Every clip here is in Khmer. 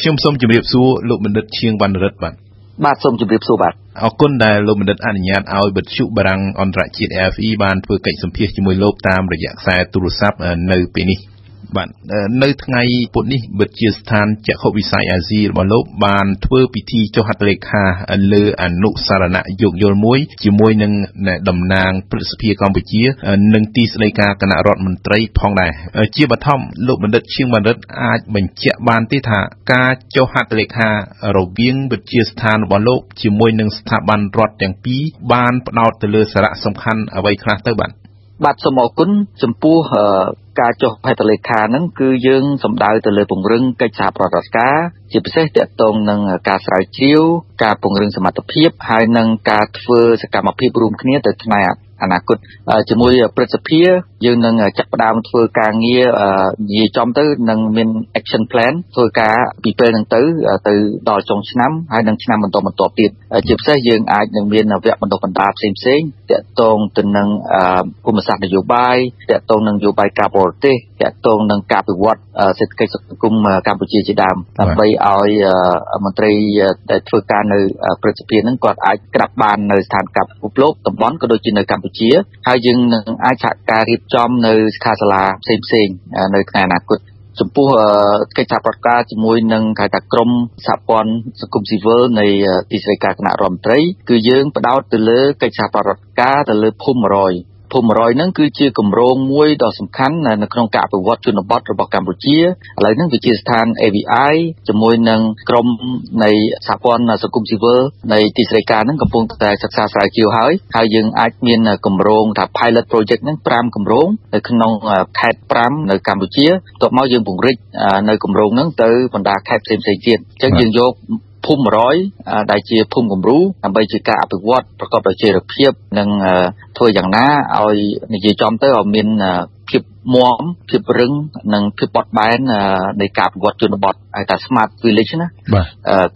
ខ្ញុំសូមជម្រាបសួរលោកបណ្ឌិតឈៀងវណ្ណរិទ្ធបាទបាទសូមជម្រាបសួរបាទអរគុណដែលលោកបណ្ឌិតអនុញ្ញាតឲ្យបទជុបារាំងអន្តរជាតិ AFE បានធ្វើកិច្ចសម្ភាសជាមួយលោកតាមរយៈខ្សែទូរស័ព្ទនៅពេលនេះ។ បាទនៅថ្ងៃពុធនេះវិទ្យាស្ថានចក្ខុវិស័យអាស៊ីរបស់លោកបានធ្វើពិធីចុះហត្ថលេខាលើអនុសារណៈយោគយល់មួយជាមួយនឹងតំណាងព្រឹទ្ធសភាកម្ពុជា និងទីស្តីការគណៈរដ្ឋមន្ត្រីផងដែរជាបឋមលោកបណ្ឌិតឈៀងបណ្ឌិតអាចបញ្ជាក់បានទេថាការចុះហត្ថលេខារវាងវិទ្យាស្ថានរបស់លោកជាមួយនឹងស្ថាប័នរដ្ឋទាំងពីរបានផ្ដោតទៅលើសារៈសំខាន់អ្វីខ្លះទៅបាទ បាទសូមអរគុណចំពោះការចុះហត្ថលេខាហ្នឹងគឺយើងសំដៅទៅលើពង្រឹងកិច្ចសហប្រតិបត្តិការជាពិសេសទាក់ទងនឹងការស្រាវជ្រាវការពង្រឹងសមត្ថភាពហើយនិងការធ្វើសកម្មភាពរួមគ្នាទៅផ្នែក អនាគតជាមួយព្រឹទ្ធសភាយើងនឹងចាក់ផ្ដើមធ្វើការងារនិយាយចំទៅនឹងមាន action plan ធ្វើការពីពេលហ្នឹងទៅទៅដល់ចុងឆ្នាំហើយនឹងឆ្នាំបន្តបន្ទាប់ទៀតជាពិសេសយើងអាចនឹងមានវគ្គបណ្ដុះបណ្ដាលផ្សេងផ្សេងតាក់ទងទៅនឹងគុណសាស្ត្រនយោបាយតាក់ទងនឹងនយោបាយការបរទេស តាក់ទងនឹងការពិវត្តសេដ្ឋកិច្ចសង្គមកម្ពុជាជាដើមដើម្បីឲ្យមន្ត្រីដែលធ្វើការនៅព្រឹទ្ធសភានឹងគាត់អាចក្តាប់បាននៅស្ថានភាពពិភពលោកតំបន់ក៏ដូចជានៅកម្ពុជាហើយយើងនឹងអាចសហការរៀបចំនៅសិក្ខាសាលាផ្សេងផ្សេងនៅថ្ងៃអនាគតចំពោះកិច្ចសហប្រតិការជាមួយនឹងគេថាក្រមសហព័ន្ធសង្គមស៊ីវិលនៃទីស្តីការគណៈរដ្ឋមន្ត្រីគឺយើង ផ្ដោតទៅលើកិច្ចសហប្រតិការទៅលើភូមិ100 ភូមិ100ហ្នឹងគឺជាគម្រោងមួយដ៏សំខាន់នៅក្នុងការអភិវឌ្ឍជនបទរបស់កម្ពុជាឥឡូវហ្នឹងវិជាស្ថាន AVI ជាមួយនឹងក្រមនៃសហព័ន្ធសង្គមស៊ីវិលនៃទីស្តីការហ្នឹងកំពុងតែសិក្សាស្រាវជ្រាវហើយហើយយើងអាចមានគម្រោងថា pilot project ហ្នឹង5គម្រោងនៅក្នុងខេត្ត5នៅកម្ពុជាបន្ទាប់មកយើងពង្រីកនៅគម្រោងហ្នឹងទៅបណ្ដាខេត្តផ្សេងៗទៀតអញ្ចឹងយើងយក ភូមិ100ដែលជាភូមិគំរូដើម្បីជាការអភិវឌ្ឍប្រកបដោយចីរភាពនិងធ្វើយ៉ាងណាឲ្យនិយាយចំទៅឲ្យមានភាពមាំភាពរឹងនិងភាពបត់បែននៃការអភិវឌ្ឍជនបទហៅថា smart village ណាបាទ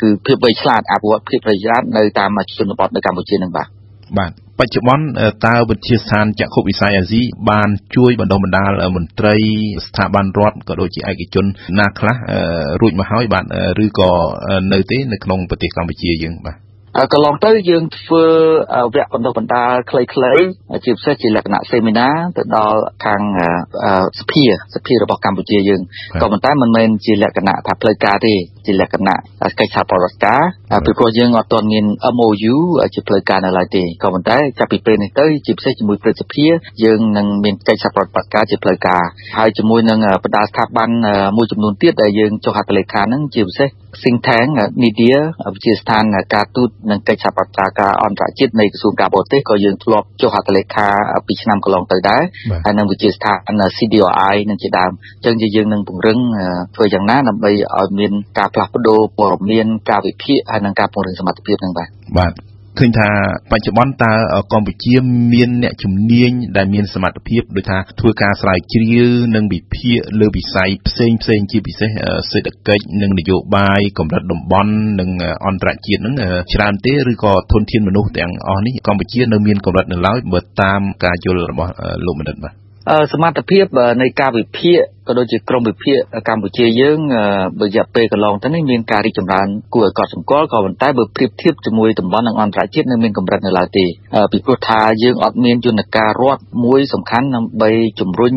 គឺភាពវៃឆ្លាតអភិវឌ្ឍភាពប្រយ័ត្ននៅតាមជនបទនៅកម្ពុជានឹងបាទ បាទបច្ចុប្បន្នតើវិទ្យាស្ថានចក្ខុវិស័យអាស៊ីបានជួយបណ្ដុះបណ្ដាលមន្ត្រីស្ថាប័នរដ្ឋក៏ដូចជាឯកជនណាខ្លះរួចមកហើយបាទឬក៏នៅទេនៅក្នុងប្រទេសកម្ពុជាយើងបាទកន្លងទៅយើងធ្វើវគ្គបណ្ដុះបណ្ដាលខ្លីៗជាពិសេសជាលក្ខណៈ seminar ទៅដល់ខាងសភាសភារបស់កម្ពុជាយើងក៏ប៉ុន្តែមិនមែនជាលក្ខណៈថាផ្លូវការទេជាលក្ខណៈកិច្ចសហប្រតិការពីព្រោះយើងអត់ទាន់មាន MOU ជាផ្លូវការនៅឡើយទេក៏ប៉ុន្តែចាប់ពីពេលនេះទៅជាពិសេសជាមួយព្រឹទ្ធសភាយើងនឹងមានកិច្ចសហប្រតិការជាផ្លូវការហើយជាមួយនឹងបណ្ដាស្ថាប័នមួយចំនួនទៀតដែលយើងចុះហត្ថលេខាហ្នឹងជាពិសេស think tank media វិទ្យាស្ថានការទូតនិងកិច្ចសហប្រតិការអន្តរជាតិនៃក្រសួងការបរទេសក៏យើងធ្លាប់ចុះហត្ថលេខាពីឆ្នាំកន្លងទៅដែរហើយនឹងវិទ្យាស្ថាន CDRI នឹងជាដើមអញ្ចឹងយើងនឹងពង្រឹងធ្វើយ៉ាងណាដើម្បីឲ្យមានការផ្លាស់ប្ដូរព័ត៌មានការវិភាគហើយនិងការពង្រឹងសមត្ថភាពនឹងបាទបាទឃើញថាបច្ចុប្បន្នតើកម្ពុជាមានអ្នកជំនាញដែលមានសមត្ថភាពដូចថាធ្វើការស្រាវជ្រាវនិងវិភាគលើវិស័យផ្សេងផ្សេងជាពិសេសសេដ្ឋកិច្ចនិងនយោបាយកម្រិតតំបន់និងអន្តរជាតិហ្នឹងច្រើនទេឬក៏ធនធានមនុស្សទាំងអស់នេះកម្ពុជានៅមានកម្រិតនៅឡើយបើតាមការយល់របស់លោកបណ្ឌិតបាទសមត្ថភាពនៃការវិភាគក៏ដូចជាក្រមវិភាគកម្ពុជាយើងរយៈពេលកន្លងទៅនេះមានការរីកចម្រើនគួរឲ្យកត់សម្គាល់ក៏ប៉ុន្តែបើប្រៀបធៀបជាមួយតំបន់និងអន្តរជាតិនៅមានកម្រិតនៅឡើយទេពីព្រោះថាយើងអត់មានយន្តការរដ្ឋមួយសំខាន់ដើម្បីជំរុញ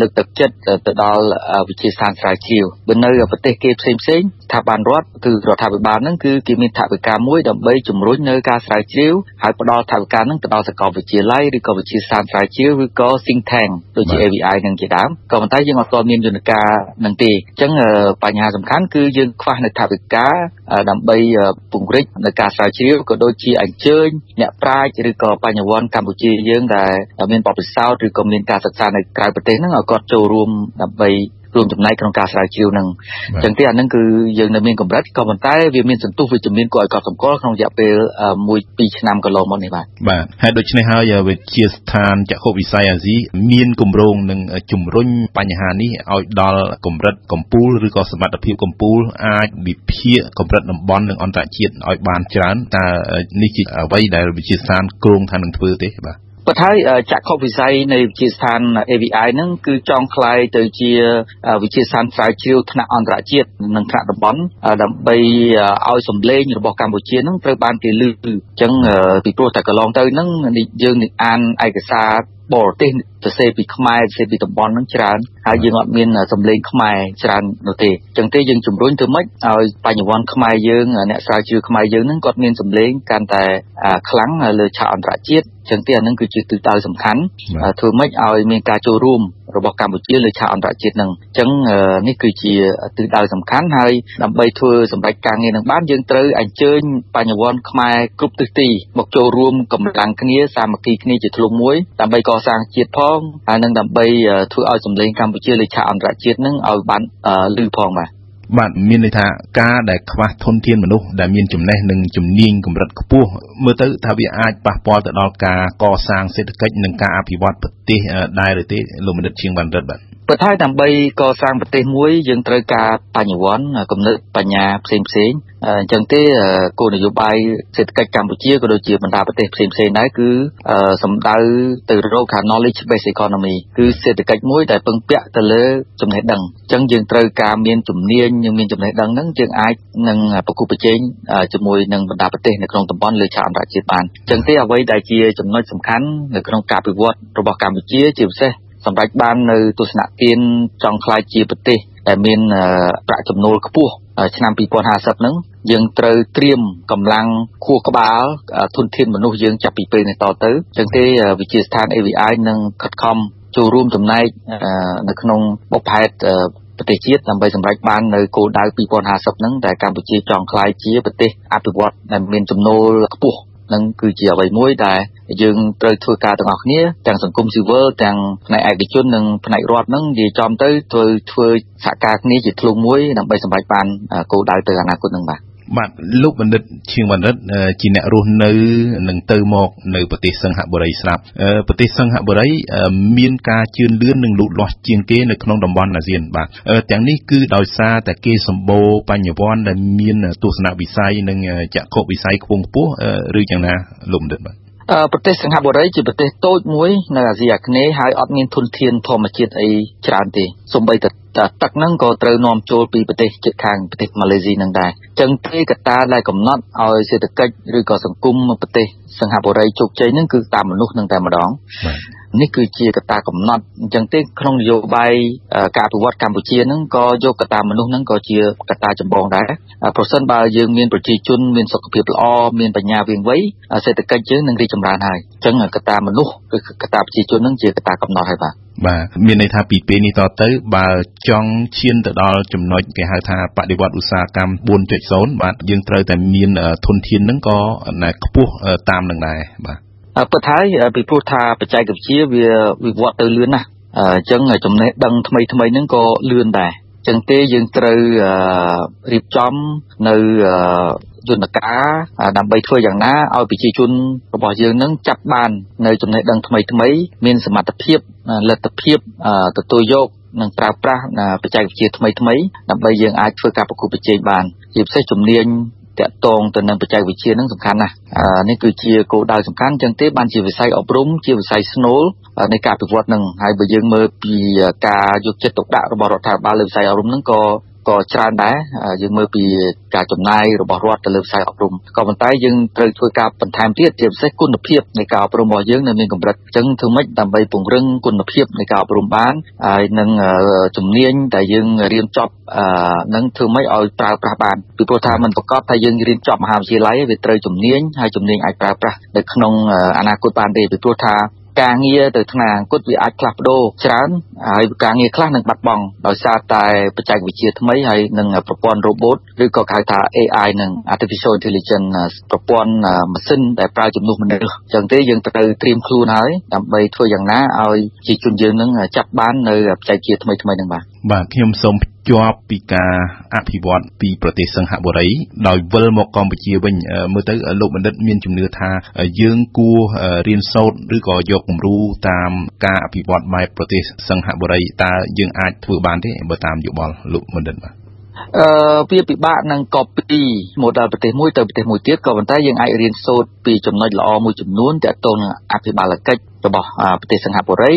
លើកទឹកចិត្តទៅដល់វិជាសាស្ត្រស្រាវជ្រាវបើនៅប្រទេសគេផ្សេងផ្សេងស្ថាប័នរដ្ឋគឺរដ្ឋាភិបាលហ្នឹងគឺគេមានថវិកាមួយដើម្បីជំរុញនៅការស្រាវជ្រាវហើយផ្ដល់ថវិកាហ្នឹងទៅដល់សាកលវិទ្យាល័យឬក៏វិទ្យាសាស្ត្រស្រាវជ្រាវឬក៏ think tank ដូចជា AVI នឹងជាដើមក៏ប៉ុន្តែយើងអត់ទាន់មានយន្តការនឹងទេអញ្ចឹងបញ្ហាសំខាន់គឺយើងខ្វះនៅថវិកាដើម្បីពង្រីកនៅការស្រាវជ្រាវក៏ដូចជាអញ្ជើញអ្នកប្រាជ្ញឬក៏បញ្ញវន្តកម្ពុជាយើងដែលមានបទពិសោធន៍ឬក៏មានការសិក្សានៅក្រៅប្រទេសហ្នឹងឲ្យគាត់ចូលរួមដើម្បី រួមចំណែកក្នុងការស្រាវជ្រាវនឹងអញ្ចឹងទេអានឹងគឺយើងនៅមានកម្រិតក៏ប៉ុន្តែវាមានសន្ទុះវិជ្ជមានគួរឲ្យកត់សម្គាល់ក្នុងរយៈពេល1 2ឆ្នាំកន្លងមកនេះបាទបាទហើយដូច្នេះហើយវិទ្យាស្ថានចក្ខុវិស័យអាស៊ីមានគម្រោងនឹងជំរុញបញ្ហានេះឲ្យដល់កម្រិតកម្ពូលឬក៏សមត្ថភាពកម្ពូលអាចវិភាគកម្រិតតំបន់និងអន្តរជាតិឲ្យបានច្រើនតើនេះជាអ្វីដែលវិទ្យាស្ថានគ្រោងថានឹងធ្វើទេបាទ ប៉ុន្តែចក្ខុវិស័យនៃវិទ្យាស្ថាន AVI ហ្នឹងគឺចង់คล้ายទៅជាវិទ្យាស្ថានស្រាវជ្រាវថ្នាក់អន្តរជាតិនិងថ្នាក់តំបន់ដើម្បីឲ្យសម្លេងរបស់កម្ពុជាហ្នឹងត្រូវបានគេលើកអញ្ចឹងពីព្រោះតែកន្លងទៅហ្នឹងយើងនឹងអានឯកសារ បរទេសសរសេរពីខ្មែរសរសេរពីតំបន់ហ្នឹងច្រើនហើយយើងអត់មានសម្លេងខ្មែរច្រើននោះទេអញ្ចឹងទេយើងជំរុញទៅម៉េចឲ្យបញ្ញវន្តខ្មែរយើងអ្នកស្រាវជ្រាវខ្មែរយើងហ្នឹងគាត់មានសម្លេងកាន់តែខ្លាំងលើឆាកអន្តរជាតិអញ្ចឹងទេអានឹងគឺជាទិសដៅសំខាន់ធ្វើម៉េចឲ្យមានការចូលរួម របស់កម្ពុជាលើឆាកអន្តរជាតិនឹងអញ្ចឹងនេះគឺជាទិសដៅសំខាន់ហើយដើម្បីធ្វើសម្រេចការងារនឹងបានយើងត្រូវអញ្ជើញបញ្ញវន្តខ្មែរគ្រប់ទិសទីមកចូលរួមកម្លាំងគ្នាសាមគ្គីគ្នាជាធ្លុងមួយដើម្បីកសាងជាតិផងហើយនឹងដើម្បីធ្វើឲ្យសម្លេងកម្ពុជាលើឆាកអន្តរជាតិនឹងឲ្យបានលឺផងបាទ បាទមានន័យថាការដែលខ្វះធនធានមនុស្សដែលមានចំណេះនិងជំនាញកម្រិតខ្ពស់មើលទៅថាវាអាចប៉ះពាល់ទៅដល់ការកសាងសេដ្ឋកិច្ចនិងការអភិវឌ្ឍប្រទេសដែរឬទេលោកមនិតជាងបានរិទ្ធបាទ ប៉ុន្តែដើម្បីកសាងប្រទេសមួយយើងត្រូវការបញ្ញវន្តគំនិតបញ្ញាផ្សេងផ្សេងអញ្ចឹងទេគោលនយោបាយសេដ្ឋកិច្ចកម្ពុជាក៏ដូចជាបណ្ដាប្រទេសផ្សេងផ្សេងដែរគឺសំដៅទៅរកខា knowledge based economy គឺសេដ្ឋកិច្ចមួយដែលពឹងពាក់ទៅលើចំណេះដឹងអញ្ចឹងយើងត្រូវការមានជំនាញយើងមានចំណេះដឹងហ្នឹងយើងអាចនឹងប្រគល់ប្រជែងជាមួយនឹងបណ្ដាប្រទេសនៅក្នុងតំបន់លើឆាកអន្តរជាតិបានអញ្ចឹងទេអ្វីដែលជាចំណុចសំខាន់នៅក្នុងការពិវត្តរបស់កម្ពុជាជាពិសេស សម្រេចបាននៅទស្សនៈទានចង់ខ្លាយជាប្រទេសដែលមានប្រាក់ចំណូលខ្ពស់ឆ្នាំ2050ហ្នឹងយើងត្រូវត្រៀមកម្លាំងខួរក្បាលធនធានមនុស្សយើងចាប់ពីពេលនេះតទៅអញ្ចឹងទេវិទ្យាស្ថាន AVI នឹងខិតខំចូលរួមចំណែកនៅក្នុងបុព្វហេតុប្រទេសជាតិដើម្បីសម្រេចបាននៅគោលដៅ2050ហ្នឹងដែលកម្ពុជាចង់ក្លាយជាប្រទេសអភិវឌ្ឍដែលមានចំណូលខ្ពស់ នឹងគឺជាអ្វីមួយដែលយើងត្រូវធ្វើការទាំងអស់គ្នាទាំងសង្គមស៊ីវិលទាំងផ្នែកឯកជននិងផ្នែករដ្ឋនឹងនិយាយចំទៅធ្វើធ្វើសហការគ្នាជាធ្លុងមួយដើម្បីសម្រេចបានគោលដៅទៅអនាគតនឹងបាទ បាទលោកបណ្ឌិតឈៀងបណ្ឌិតជាអ្នករស់នៅនឹងទៅមកនៅប្រទេសសិង្ហបុរីស្រាប់ប្រទេសសិង្ហបុរីមានការជឿនលឿននិងលូតលាស់ជាងគេនៅក្នុងតំបន់អាស៊ានបាទទាំងនេះគឺដោយសារតែគេសម្បូរបញ្ញវន្តដែលមានទស្សនវិស័យនិងចក្ខុវិស័យខ្ពង់ខ្ពស់ឬយ៉ាងណាលោកបណ្ឌិតបាទប្រទេសសិង្ហបុរីជាប្រទេសតូចមួយនៅអាស៊ីអាគ្នេយ៍ហើយអត់មានធនធានធម្មជាតិអីច្រើនទេសូម្បីតែ ទឹកហ្នឹងក៏ត្រូវនាំចូលពីប្រទេសជិតខាងប្រទេសម៉ាឡេស៊ីនឹងដែរអញ្ចឹងទេកត្តាដែលកំណត់ឲ្យសេដ្ឋកិច្ចឬក៏សង្គមប្រទេសសិង្ហបុរីជោគជ័យហ្នឹងគឺតាមមនុស្សនឹងតែម្ដង នេះគឺជាកត្តាកំណត់អញ្ចឹងទេក្នុងនយោបាយការអភិវឌ្ឍកម្ពុជាហ្នឹងក៏យកកត្តាមនុស្សហ្នឹងក៏ជាកត្តាចម្បងដែរប្រសិនបើយើងមានប្រជាជនមានសុខភាពល្អមានបញ្ញាវាងវៃសេដ្ឋកិច្ចយើងនឹងរីកចម្រើនហើយអញ្ចឹងកត្តាមនុស្សគឺកត្តាប្រជាជនហ្នឹងជាកត្តាកំណត់ហើយបាទបាទមានន័យថាពីពេលនេះតទៅ បើចង់ឈានទៅដល់ចំណុចគេហៅថាបដិវត្តឧស្សាហកម្ម4.0បាទយើងត្រូវតែមានធនធានហ្នឹងក៏ខ្ពស់តាមនឹងដែរបាទ ពិតហើយពីព្រោះថាបច្ចេកវិទ្យាវាវិវត្តទៅលឿនណាស់អញ្ចឹងចំណេះដឹងថ្មីថ្មីហ្នឹងក៏លឿនដែរអញ្ចឹងទេយើងត្រូវរៀបចំនៅយន្តការដើម្បីធ្វើយ៉ាងណាឲ្យប្រជាជនរបស់យើងនឹងចាប់បាននៅចំណេះដឹងថ្មីថ្មីមានសមត្ថភាពលទ្ធភាពទទួលយកនិងប្រើប្រាស់បច្ចេកវិទ្យាថ្មីថ្មីដើម្បីយើងអាចធ្វើការប្រកួតប្រជែងបានជាពិសេសជំនាញ តាក់ទងទៅនឹងបច្ចេកវិទ្យានឹងសំខាន់ណាស់នេះគឺជាគោលដៅសំខាន់ចឹងទេបានជាវិស័យអប់រំជាវិស័យស្នូលនៃការពិវត្តនឹងហើយបើយើងមើលពីការយកចិត្តទុកដាក់របស់រដ្ឋាភិបាលលើវិស័យអប់រំនឹងក៏ ក៏ច្រើនដែរយើងមើលពីការចំណាយរបស់រដ្ឋទៅលើវិស័យអប់រំក៏ប៉ុន្តែយើងត្រូវធ្វើការបន្ថែមទៀតជាពិសេសគុណភាពនៃការអប់រំរបស់យើងនៅមានកម្រិតអញ្ចឹងធ្វើម៉េចដើម្បីពង្រឹងគុណភាពនៃការអប់រំបានហើយនឹងជំនាញដែលយើងរៀនចប់នឹងធ្វើម៉េចឲ្យប្រើប្រាស់បានពីព្រោះថាมันប្រកបថាយើងរៀនចប់មហាវិទ្យាល័យវាត្រូវជំនាញហើយជំនាញអាចប្រើប្រាស់នៅក្នុងអនាគតបានទេពីព្រោះថា ការងារទៅថ្នាក់អង្គុតវាអាចផ្លាស់ប្ដូរច្រើនហើយការងារខ្លះនឹងបាត់បង់ដោយសារតែបច្ចេកវិទ្យាថ្មីហើយនឹងប្រព័ន្ធ robot ឬក៏គេហៅថា AI និង artificial intelligence ប្រព័ន្ធម៉ាស៊ីនដែលប្រើជំនួសមនុស្សអញ្ចឹងទេយើងត្រូវត្រៀមខ្លួនហើយដើម្បីធ្វើយ៉ាងណាឲ្យជាជនយើងនឹងចាប់បាននៅបច្ចេកវិទ្យាថ្មីថ្មីនឹងបាទ បាទខ្ញុំសូមជាប់ពីការអភិវឌ្ឍពីប្រទេសសិង្ហបុរីដោយវិលមកកម្ពុជាវិញមើលទៅលោកបណ្ឌិតមានជំនឿថាយើងគួររៀនសូត្រឬក៏យកគំរូតាមការអភិវឌ្ឍបែបប្រទេសសិង្ហបុរីតើយើងអាចធ្វើបានទេបើតាមយោបល់លោកបណ្ឌិតបាទអឺវាពិបាកនឹង copy model ប្រទេសមួយទៅប្រទេសមួយទៀតក៏ប៉ុន្តែយើងអាចរៀនសូត្រពីចំណុចល្អមួយចំនួនទាក់ទងនឹងអភិបាលកិច្ច របស់ប្រទេសសិង្ហបុរី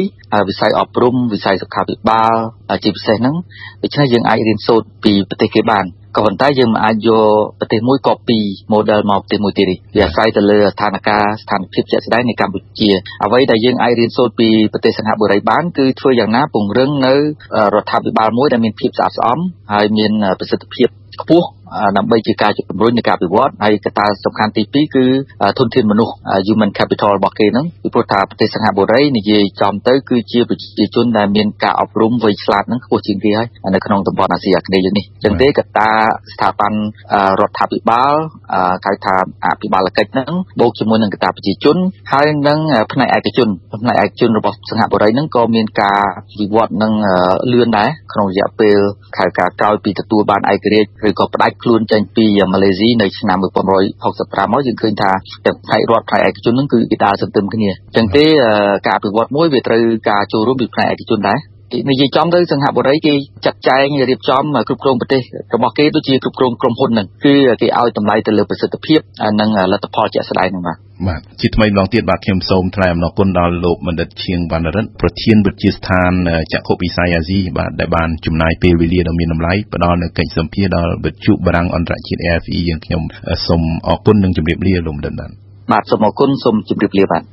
វិស័យអប់រំវិស័យសុខាភិបាលជាពិសេសហ្នឹងដូច្នេះយើងអាចរៀនសូត្រពីប្រទេសគេបានក៏ប៉ុន្តែយើងមិនអាចយកប្រទេសមួយ copy model មកប្រទេសមួយទៀតទេវាអាស្រ័យទៅលើស្ថានភាពស្ថានភាពជាក់ស្ដែងនៃកម្ពុជាអ្វីដែលយើងអាចរៀនសូត្រពីប្រទេសសិង្ហបុរីបានគឺធ្វើយ៉ាងណាពង្រឹងនៅរដ្ឋាភិបាលមួយដែលមានភាពស្អាតស្អំហើយមានប្រសិទ្ធភាពខ្ពស់ដើម្បីជាការជំរុញនៃការវិវត្តហើយកត្តាសំខាន់ទី2គឺធនធានមនុស្ស human capital របស់គេហ្នឹងពីព្រោះថាប្រទេសសិង្ហបុរីនិយាយចំទៅគឺជាប្រជាជនដែលមានការអប់រំវៃឆ្លាតហ្នឹងខ្ពស់ជាងគេហើយនៅក្នុងតំបន់អាស៊ីអាគ្នេយ៍នេះចឹងទេកត្តាស្ថាប័នរដ្ឋាភិបាលហៅថាអភិបាលកិច្ចហ្នឹងបូកជាមួយនឹងកត្តាប្រជាជនហើយនឹងផ្នែកឯកជនផ្នែកឯកជនរបស់សិង្ហបុរីហ្នឹងក៏មានការវិវត្តនឹងលឿនដែរក្នុងរយៈពេលខែការក្រោយពីទទួលបានឯករាជ្យឬក៏ផ្ដាច់ខ្លួនចេញពីម៉ាឡេស៊ីនៅឆ្នាំ1965មកយើងឃើញថាទាំងផ្នែករដ្ឋផ្នែកឯកជននឹងគឺគេដើរសន្ទឹមគ្នាអញ្ចឹងទេការអភិវឌ្ឍមួយវាត្រូវការចូលរួមពីផ្នែកឯកជនដែរនិយាយចំទៅសង្ហបុរីគេចាត់ចែងរៀបចំគ្រប់គ្រងប្រទេសរបស់គេដូចជាគ្រប់គ្រងក្រុមហ៊ុនហ្នឹងគឺគេឲ្យតម្លៃទៅលើប្រសិទ្ធភាពនិងលទ្ធផលជាក់ស្ដែងហ្នឹងបាទ បាទជាថ្មីម្ដងទៀតបាទខ្ញុំសូមថ្លែងអំណរគុណដល់លោកបណ្ឌិតឈៀងវណ្ណរិទ្ធប្រធានវិទ្យាស្ថានចក្ខុវិស័យអាស៊ីបាទដែលបានចំណាយពេលវេលាដ៏មានតម្លៃផ្ដល់នូវកិច្ចសម្ភារដល់វិទ្យុបារាំងអន្តរជាតិ AFE យើងខ្ញុំសូមអរគុណនិងជម្រាបលាលោកបណ្ឌិតបាទបាទសូមអរគុណសូមជម្រាបលាបាទ